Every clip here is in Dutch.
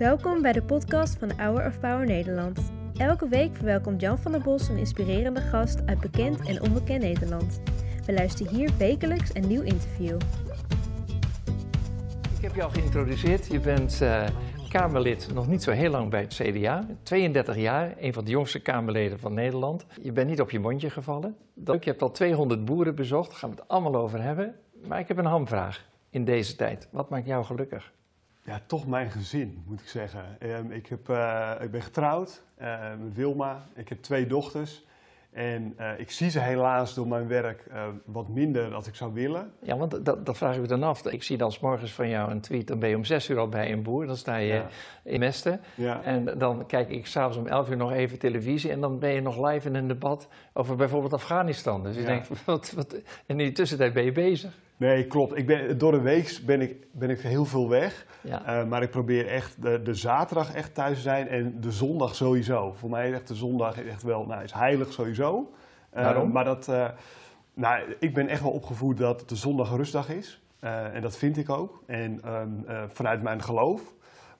Welkom bij de podcast van Hour of Power Nederland. Elke week verwelkomt Jan van der Bos een inspirerende gast uit bekend en onbekend Nederland. We luisteren hier wekelijks een nieuw interview. Ik heb jou geïntroduceerd. Je bent uh, Kamerlid nog niet zo heel lang bij het CDA. 32 jaar, een van de jongste Kamerleden van Nederland. Je bent niet op je mondje gevallen. Je hebt al 200 boeren bezocht, daar gaan we het allemaal over hebben. Maar ik heb een hamvraag in deze tijd. Wat maakt jou gelukkig? Ja, toch mijn gezin, moet ik zeggen. Um, ik, heb, uh, ik ben getrouwd uh, met Wilma. Ik heb twee dochters. En uh, ik zie ze helaas door mijn werk wat minder dan ik zou willen. Ja, want dat, dat vraag ik me dan af. Ik zie dan s morgens van jou een tweet, dan ben je om zes uur al bij een boer. Dan sta je ja. in Mesten. Ja. En dan kijk ik s'avonds om elf uur nog even televisie. En dan ben je nog live in een debat over bijvoorbeeld Afghanistan. Dus je denkt, wat, wat, en in die tussentijd ben je bezig. Nee, klopt. Ik ben, door de week ben ik, ben ik heel veel weg. Ja. Uh, maar ik probeer echt de, de, zaterdag echt thuis te zijn en de zondag sowieso. Voor mij is echt de zondag echt wel, nou, is heilig sowieso. Uh, Waarom? Maar dat, uh, nou, ik ben echt wel opgevoed dat de zondag een rustdag is. en dat vind ik ook. En um, vanuit mijn geloof.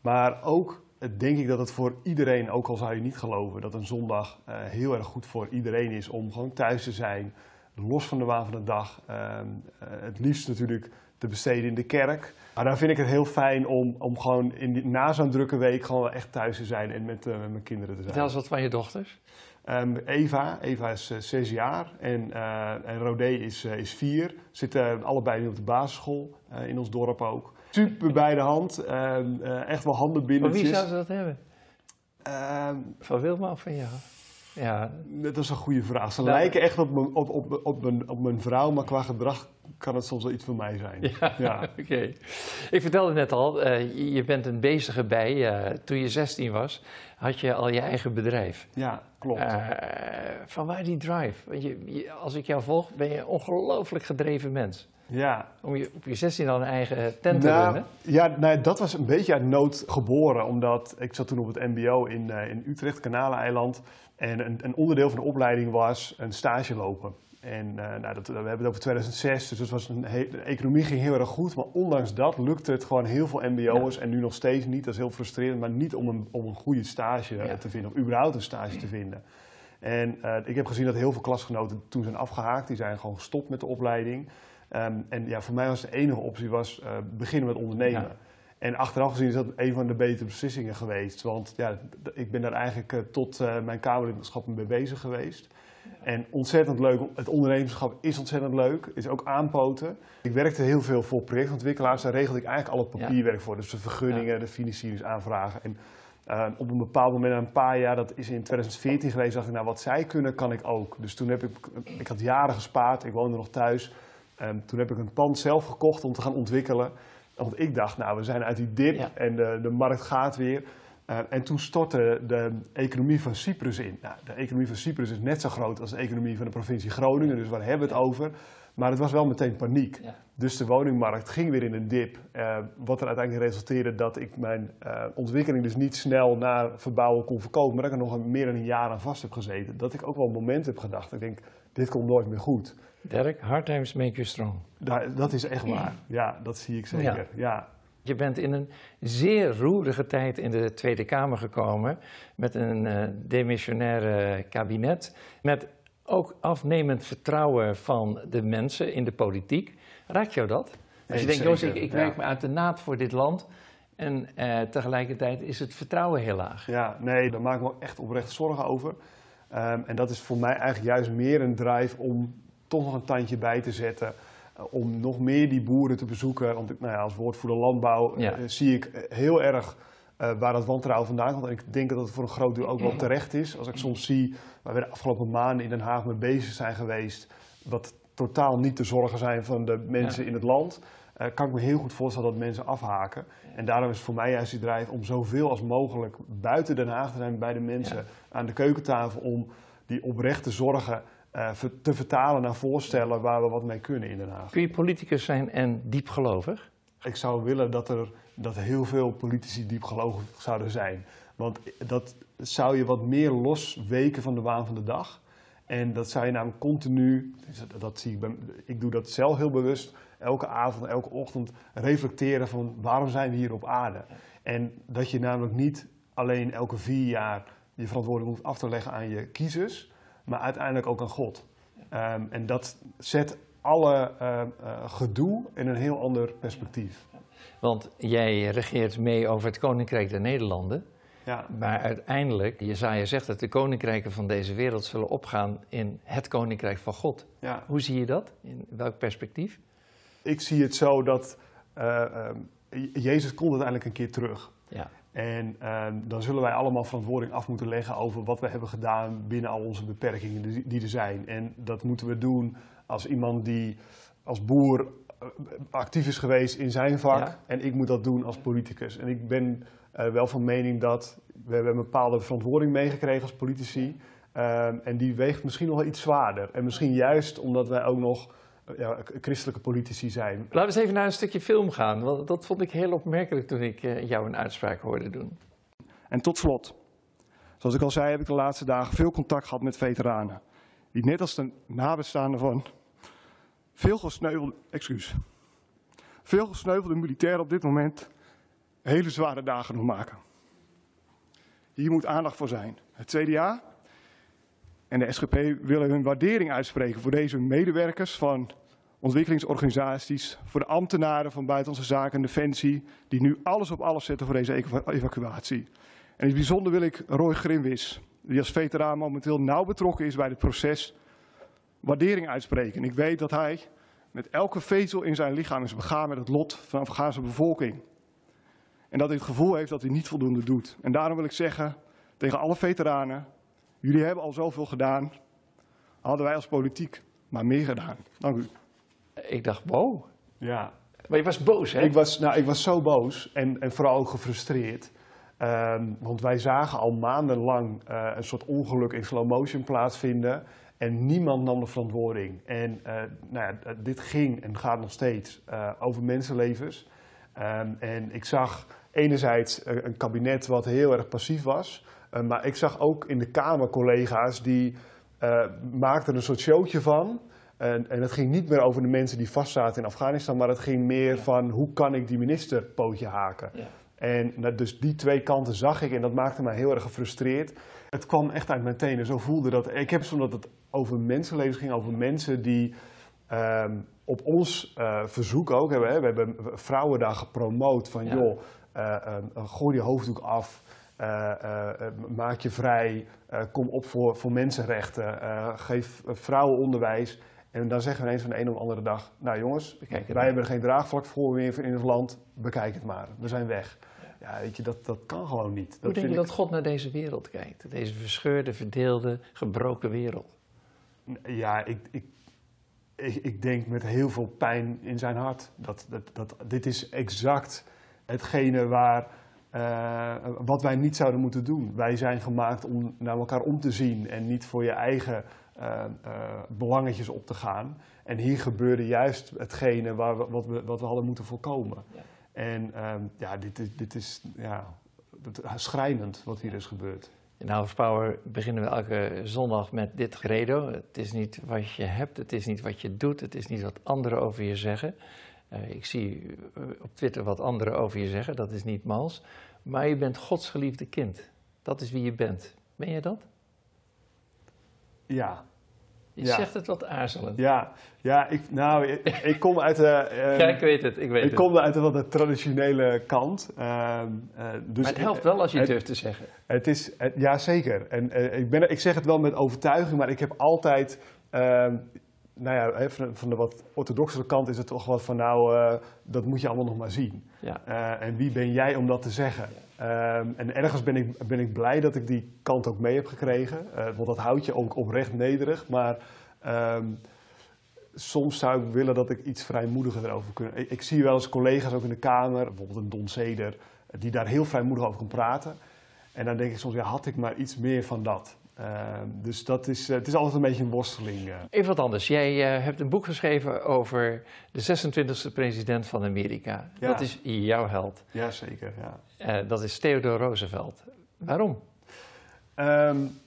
Maar ook denk ik dat het voor iedereen, ook al zou je niet geloven, dat een zondag heel erg goed voor iedereen is om gewoon thuis te zijn los van de waan van de dag. Uh, het liefst natuurlijk te besteden in de kerk. Maar daar vind ik het heel fijn om, om gewoon in die, na zo'n drukke week gewoon echt thuis te zijn en met, uh, met mijn kinderen te zijn. Vertel eens wat van je dochters. Um, Eva, Eva is uh, zes jaar en, en Rodé is, is vier. Zitten allebei nu op de basisschool in ons dorp ook. Super bij de hand, ehm, echt wel handen binnen. Van wie zou ze dat hebben? van Wilma of van jou? Ja. Dat is een goede vraag. Ze lijken echt op mijn, op, op, op, mijn, op mijn vrouw, maar qua gedrag kan het soms wel iets van mij zijn. Ja, ja. oké. Ik vertelde net al, uh, je bent een bezige bij. Uh, toen je 16 was, had je al je eigen bedrijf. Ja, klopt. Uh, van waar die drive? Want je, je, als ik jou volg, ben je een ongelooflijk gedreven mens. Ja. Om je op je 16 al een eigen tent te nou, runnen? Ja, nou, dat was een beetje uit nood geboren. Omdat ik zat toen op het mbo in, in Utrecht, Kanaleiland. En een, een, onderdeel van de opleiding was een stage lopen. En uh, nou, dat, we hebben het over 2006, dus dat was een de economie ging heel erg goed. Maar ondanks dat lukte het gewoon heel veel mbo'ers ja. en nu nog steeds niet. Dat is heel frustrerend, maar niet om een, om een goede stage ja. te vinden, of überhaupt een stage te vinden. En uh, ik heb gezien dat heel veel klasgenoten toen zijn afgehaakt. Die zijn gewoon gestopt met de opleiding. Um, en ja, voor mij was de enige optie was, uh, beginnen met ondernemen. Ja. En achteraf gezien is dat een van de betere beslissingen geweest. Want ja, ik ben daar eigenlijk uh, tot uh, mijn Kamerlidmaatschap mee bezig geweest. En ontzettend leuk. Het ondernemerschap is ontzettend leuk. Is ook aanpoten. Ik werkte heel veel voor projectontwikkelaars. Daar regelde ik eigenlijk al het papierwerk ja. voor. Dus de vergunningen, ja. de financieringsaanvragen. En uh, op een bepaald moment, na een paar jaar, dat is in 2014 geweest, dacht ik, nou wat zij kunnen, kan ik ook. Dus toen heb ik, ik had jaren gespaard. Ik woonde nog thuis. Um, toen heb ik een pand zelf gekocht om te gaan ontwikkelen. Want ik dacht, nou, we zijn uit die dip ja. en de, de markt gaat weer. Uh, en toen stortte de economie van Cyprus in. Nou, de economie van Cyprus is net zo groot als de economie van de provincie Groningen, dus waar hebben we het over? Maar het was wel meteen paniek. Ja. Dus de woningmarkt ging weer in een dip. Uh, wat er uiteindelijk resulteerde dat ik mijn uh, ontwikkeling dus niet snel naar verbouwen kon verkopen. Maar dat ik er nog een, meer dan een jaar aan vast heb gezeten. Dat ik ook wel een moment heb gedacht. Ik denk, dit komt nooit meer goed. Dirk, hard times make you strong. Dat, dat is echt waar. Ja, dat zie ik zeker. Ja. ja. Je bent in een zeer roerige tijd in de Tweede Kamer gekomen. Met een uh, demissionaire kabinet. Met ook afnemend vertrouwen van de mensen in de politiek. Raakt jou dat? Als je denkt, Joost, ik, ik werk me uit de naad voor dit land. En uh, tegelijkertijd is het vertrouwen heel laag. Ja, nee, daar maak ik me echt oprecht zorgen over. Um, en dat is voor mij eigenlijk juist meer een drive om toch nog een tandje bij te zetten. Uh, om nog meer die boeren te bezoeken. Want nou ja, als woordvoerder landbouw ja. uh, zie ik heel erg uh, waar dat wantrouwen vandaan komt. En ik denk dat het voor een groot deel ook wel terecht is. Als ik soms zie waar we de afgelopen maanden in Den Haag mee bezig zijn geweest. Wat totaal niet de zorgen zijn van de mensen ja. in het land. Uh, kan ik me heel goed voorstellen dat mensen afhaken. En daarom is het voor mij juist die drijf om zoveel als mogelijk buiten Den Haag te zijn bij de mensen aan de keukentafel. Om die oprechte zorgen uh, te vertalen naar voorstellen waar we wat mee kunnen in Den Haag. Kun je politicus zijn en diepgelovig? Ik zou willen dat er dat heel veel politici diepgelovig zouden zijn. Want dat zou je wat meer losweken van de waan van de dag. En dat zou je namelijk continu, dat zie ik, ik doe dat zelf heel bewust, elke avond, elke ochtend reflecteren van waarom zijn we hier op aarde. En dat je namelijk niet alleen elke vier jaar je verantwoording hoeft af te leggen aan je kiezers, maar uiteindelijk ook aan God. Ehm, en dat zet alle uh, gedoe in een heel ander perspectief. Want jij regeert mee over het Koninkrijk der Nederlanden. Ja. Maar uiteindelijk, Jezaja zegt dat de koninkrijken van deze wereld zullen opgaan in het Koninkrijk van God. Ja. Hoe zie je dat? In welk perspectief? Ik zie het zo dat uh, Jezus komt uiteindelijk een keer terug. Ja. En ehm, dan zullen wij allemaal verantwoording af moeten leggen over wat we hebben gedaan binnen al onze beperkingen die er zijn. En dat moeten we doen als iemand die als boer eh, actief is geweest in zijn vak. En ik moet dat doen als politicus. En ik ben uh, wel van mening dat we hebben een bepaalde verantwoording meegekregen als politici. Ehm, en die weegt misschien nog wel iets zwaarder. En misschien juist omdat wij ook nog ja, christelijke politici zijn. Laten we eens even naar een stukje film gaan. Want dat vond ik heel opmerkelijk toen ik uh, jou een uitspraak hoorde doen. En tot slot. Zoals ik al zei, heb ik de laatste dagen veel contact gehad met veteranen. Die net als de nabestaanden van veel gesneuvelde, excuus, veel gesneuvelde militairen op dit moment hele zware dagen nog maken. Hier moet aandacht voor zijn. Het CDA en de SGP willen hun waardering uitspreken voor deze medewerkers van ontwikkelingsorganisaties, voor de ambtenaren van Buitenlandse Zaken en Defensie, die nu alles op alles zetten voor deze evacuatie. En in het bijzonder wil ik Roy Grimwis, die als veteraan momenteel nauw betrokken is bij het proces, waardering uitspreken. Ik weet dat hij met elke vezel in zijn lichaam is begaan met het lot van de Afghaanse bevolking. En dat hij het gevoel heeft dat hij niet voldoende doet. En daarom wil ik zeggen tegen alle veteranen, jullie hebben al zoveel gedaan, hadden wij als politiek maar meer gedaan. Dank u. Ik dacht, wow. Ja. Maar je was boos, hè? Ik was, nou, ik was zo boos en, en vooral ook gefrustreerd. Um, want wij zagen al maandenlang uh, een soort ongeluk in slow motion plaatsvinden. En niemand nam de verantwoording. En uh, nou ja, dit ging en gaat nog steeds uh, over mensenlevens. Um, en ik zag enerzijds een kabinet wat heel erg passief was. Maar ik zag ook in de Kamer collega's die maakten een soort showtje van. En, en, het ging niet meer over de mensen die vastzaten in Afghanistan, maar het ging meer van hoe kan ik die minister pootje haken. Ja. En dus die twee kanten zag ik en dat maakte mij heel erg gefrustreerd. Het kwam echt uit mijn tenen. Zo voelde dat. Ik heb omdat het over mensenlevens ging, over mensen die um, op ons uh, verzoek ook hebben. Hè, we hebben vrouwen daar gepromoot van ja. joh, uh, uh, gooi je hoofddoek af. Maak je vrij, kom op voor, voor mensenrechten, geef vrouwen onderwijs. En dan zeggen we ineens van de een op de andere dag, nou jongens, wij hebben er geen draagvlak voor meer in het land, bekijk het maar, we zijn weg. Ja, weet je, dat, dat kan gewoon niet. Hoe denk je dat God naar deze wereld kijkt? Deze verscheurde, verdeelde, gebroken wereld? Ja, ik, ik, ik, ik, denk met heel veel pijn in zijn hart. Dat, dat, dat, dit is exact hetgene waar, uh, wat wij niet zouden moeten doen. Wij zijn gemaakt om naar elkaar om te zien en niet voor je eigen uh, uh, belangetjes op te gaan. En hier gebeurde juist hetgene waar we, wat, we, wat we hadden moeten voorkomen. Ja. En um, ja, dit is, dit is ja, schrijnend wat hier is gebeurd. In House Power beginnen we elke zondag met dit credo. Het is niet wat je hebt, het is niet wat je doet, het is niet wat anderen over je zeggen. Uh, ik zie op Twitter wat anderen over je zeggen, dat is niet mals. Maar je bent Gods geliefde kind. Dat is wie je bent. Ben je dat? Ja, je zegt het wat aarzelend. Ja, ja ik, nou, ik, ik kom uit de... Uh, ja, ik weet het, ik weet ik het. kom uit de, wat de traditionele kant. Uh, uh, dus maar het helpt wel als je het durft te zeggen. Het is, het, ja, zeker. En eh, ik, ben, ik zeg het wel met overtuiging, maar ik heb altijd... Ehm, nou ja, van, de wat orthodoxere kant is het toch wat van nou, uh, dat moet je allemaal nog maar zien. Ja. Uh, en wie ben jij om dat te zeggen? Um, en ergens ben ik, ben ik blij dat ik die kant ook mee heb gekregen. Uh, want dat houdt je ook oprecht nederig. Maar um, soms zou ik willen dat ik iets vrijmoediger erover kunnen. Ik, ik, zie wel eens collega's ook in de Kamer, bijvoorbeeld een Don Seder, die daar heel vrijmoedig over kan praten. En dan denk ik soms, ja, had ik maar iets meer van dat. Uh, dus dat is, uh, het is altijd een beetje een worsteling. Uh. Even wat anders. Jij uh, hebt een boek geschreven over de 26e president van Amerika. Ja. Dat is jouw held. Jazeker, ja. dat is Theodore Roosevelt. Waarom? Um,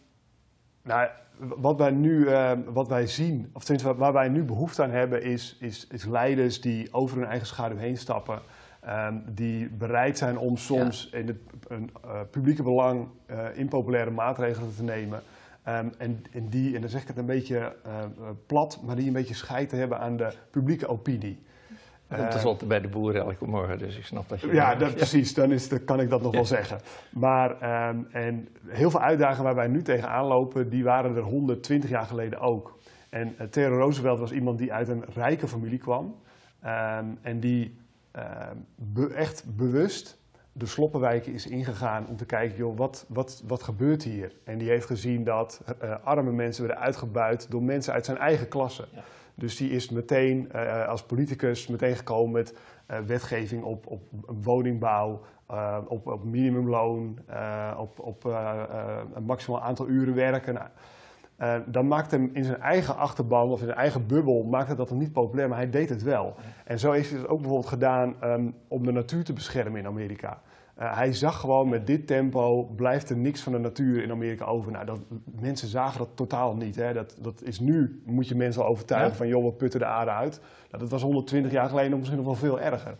nou, wat wij nu uh, wat wij zien, of tenminste waar wij nu behoefte aan hebben, is, is, is leiders die over hun eigen schaduw heen stappen. Um, die bereid zijn om soms in het een, uh, publieke belang uh, impopulaire maatregelen te nemen. Um, en, en, die, en dan zeg ik het een beetje uh, plat, maar die een beetje scheid te hebben aan de publieke opinie. Dat komt tenslotte bij de boeren elke morgen, dus ik snap dat je... Ja, dat, precies, dan, is, dan kan ik dat nog wel zeggen. Maar um, en heel veel uitdagingen waar wij nu tegenaan lopen, die waren er 120 jaar geleden ook. En Theodore Roosevelt was iemand die uit een rijke familie kwam. en die be echt bewust de sloppenwijken is ingegaan om te kijken, joh, wat, wat, wat gebeurt hier? En die heeft gezien dat uh, arme mensen werden uitgebuit door mensen uit zijn eigen klasse. Ja. Dus die is meteen uh, als politicus meteen gekomen met uh, wetgeving op, op woningbouw, op, op minimumloon, op, op een maximaal aantal uren werken. Nou, uh, dan maakt hem in zijn eigen achterban of in zijn eigen bubbel maakte dat hem niet populair, maar hij deed het wel. En zo heeft hij het ook bijvoorbeeld gedaan um, om de natuur te beschermen in Amerika. Uh, hij zag gewoon met dit tempo blijft er niks van de natuur in Amerika over. Nou, dat, mensen zagen dat totaal niet. Hè. Dat, dat is nu, moet je mensen al overtuigen ja. van joh, we putten de aarde uit. Nou, dat was 120 jaar geleden misschien nog wel veel erger.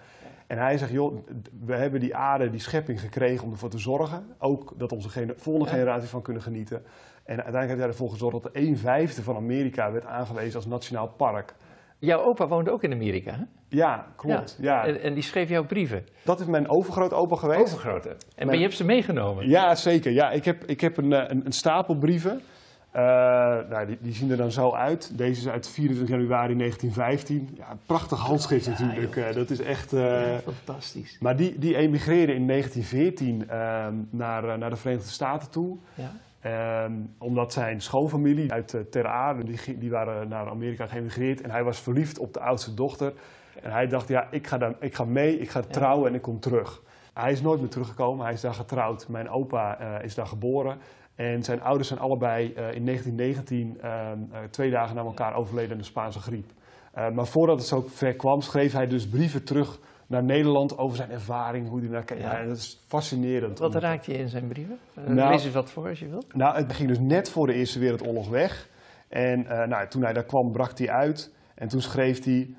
En hij zegt, joh, we hebben die aarde, die schepping gekregen om ervoor te zorgen. Ook dat onze volgende ja. generaties van kunnen genieten. En uiteindelijk heeft hij ervoor gezorgd dat een vijfde van Amerika werd aangewezen als nationaal park. Jouw opa woonde ook in Amerika, hè? Ja, klopt. Ja. ja. En, en, die schreef jouw brieven? Dat is mijn overgrootopa geweest. Overgrote. En mijn... je hebt ze meegenomen? Ja, zeker. Ja, ik heb, ik heb een, een, een stapel brieven. Uh, nou, die, die, zien er dan zo uit. Deze is uit 24 januari 1915. Ja, prachtig handschrift ja, natuurlijk. Uh, dat is echt... Uh, ja, fantastisch. Maar die, die emigreerden in 1914 naar, naar de Verenigde Staten toe. Ja. Um, omdat zijn schoonfamilie uit Ter Aarde, die, die waren naar Amerika geëmigreerd en hij was verliefd op de oudste dochter. En hij dacht, ja, ik ga, dan, ik ga mee, ik ga trouwen en ik kom terug. Hij is nooit meer teruggekomen, hij is daar getrouwd. Mijn opa uh, is daar geboren. En zijn ouders zijn allebei uh, in 1919 uh, twee dagen na elkaar overleden aan de Spaanse griep. maar voordat het zo ver kwam, schreef hij dus brieven terug naar Nederland over zijn ervaring, hoe hij naar. Ja. dat is fascinerend. Wat raakt je in zijn brieven? Nou, lees eens wat voor als je wilt. Nou, het ging dus net voor de Eerste Wereldoorlog weg. En nou, toen hij daar kwam, brak hij uit. En toen schreef hij...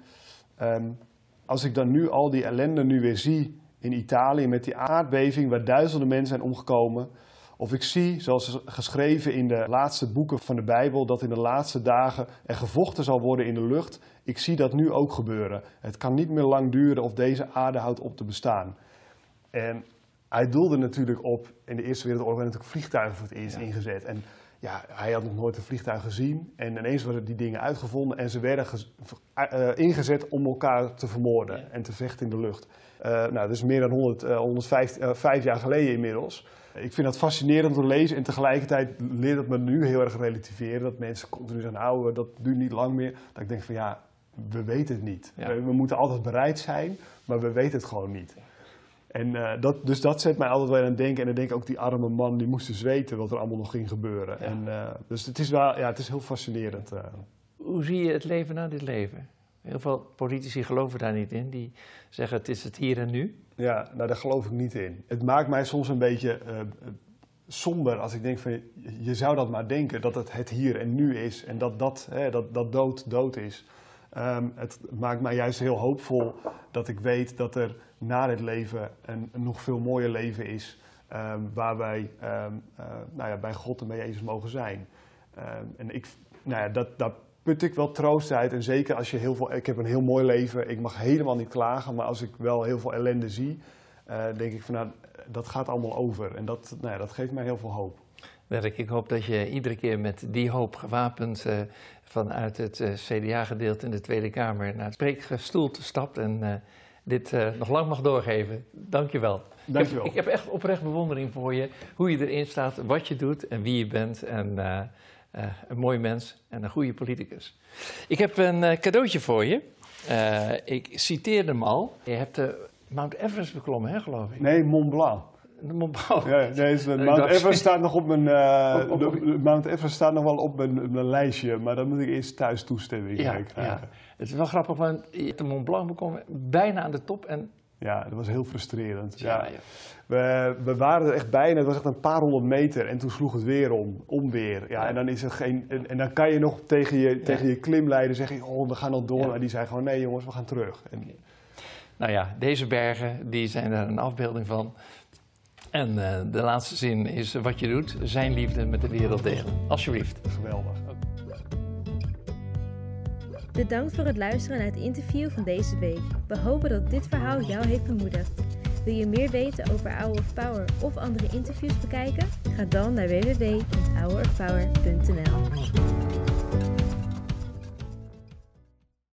Um, als ik dan nu al die ellende nu weer zie in Italië met die aardbeving waar duizenden mensen zijn omgekomen... Of ik zie, zoals geschreven in de laatste boeken van de Bijbel, dat in de laatste dagen er gevochten zal worden in de lucht. Ik zie dat nu ook gebeuren. Het kan niet meer lang duren of deze aarde houdt op te bestaan. En hij doelde natuurlijk op, in de Eerste Wereldoorlog werden natuurlijk vliegtuigen voor het eerst ja. ingezet. En ja, hij had nog nooit een vliegtuig gezien. En ineens werden die dingen uitgevonden en ze werden uh, ingezet om elkaar te vermoorden ja. en te vechten in de lucht. Uh, nou, dat is meer dan 100, uh, 105 jaar geleden inmiddels. Ik vind dat fascinerend om te lezen en tegelijkertijd leert het me nu heel erg relativeren. Dat mensen continu zeggen, nou, dat duurt niet lang meer. Dat ik denk van ja, we weten het niet. Ja. We, we, moeten altijd bereid zijn, maar we weten het gewoon niet. En, uh, dat, dus dat zet mij altijd wel aan het denken. En dan denk ik ook die arme man, die moest dus weten wat er allemaal nog ging gebeuren. Ja. En, uh, dus het is, wel, ja, het is heel fascinerend. Uh. Hoe zie je het leven na dit leven? Heel veel politici geloven daar niet in. Die zeggen het is het hier en nu. Ja, nou daar geloof ik niet in. Het maakt mij soms een beetje somber als ik denk van je zou dat maar denken dat het het hier en nu is en dat dat, hè, dat, dat dood dood is. Um, het maakt mij juist heel hoopvol dat ik weet dat er na dit leven een, een nog veel mooier leven is um, waar wij um, uh, nou ja, bij God en bij Jezus mogen zijn. en ik, nou ja, dat, dat put ik wel troost uit. En zeker als je heel veel. Ik heb een heel mooi leven. Ik mag helemaal niet klagen. Maar als ik wel heel veel ellende zie. Uh, denk ik van nou, dat gaat allemaal over. En dat, nou ja, dat geeft mij heel veel hoop. Werk, ik hoop dat je iedere keer met die hoop gewapend uh, vanuit het CDA-gedeelte in de Tweede Kamer naar het spreekstoel stapt en dit nog lang mag doorgeven. Dank je wel. Dank je wel. Ik, ik heb echt oprecht bewondering voor je, hoe je erin staat, wat je doet en wie je bent. En uh, een mooi mens en een goede politicus. Ik heb een cadeautje voor je. Ik citeerde hem al. Je hebt de Mount Everest beklommen, hè, geloof ik? Nee, Mont Blanc. De Mont Blanc. Ja, nee, Mount Everest staat nog op mijn. Op, op, op, de, Mount Everest staat nog wel op mijn, mijn, lijstje, maar dan moet ik eerst thuis toestemming ja, krijgen. Ja. Het is wel grappig, want je hebt de Mont Blanc beklommen, bijna aan de top. En Ja, dat was heel frustrerend. Ja, Ja, ja. We, we waren er echt bijna, het was echt een paar honderd meter en toen sloeg het weer om, om weer. Ja, Ja. En, dan is er geen, en, en dan kan je nog tegen je, tegen je klimleider zeggen, oh, we gaan al door. Maar die zei gewoon, nee jongens, we gaan terug. En, Nou ja, deze bergen die zijn er een afbeelding van. En eh, de laatste zin is: wat je doet, zijn liefde met de wereld delen. Alsjeblieft. geweldig. Bedankt voor het luisteren naar het interview van deze week. We hopen dat dit verhaal jou heeft bemoedigd. Wil je meer weten over Hour of Power of andere interviews bekijken? Ga dan naar www.hourofpower.nl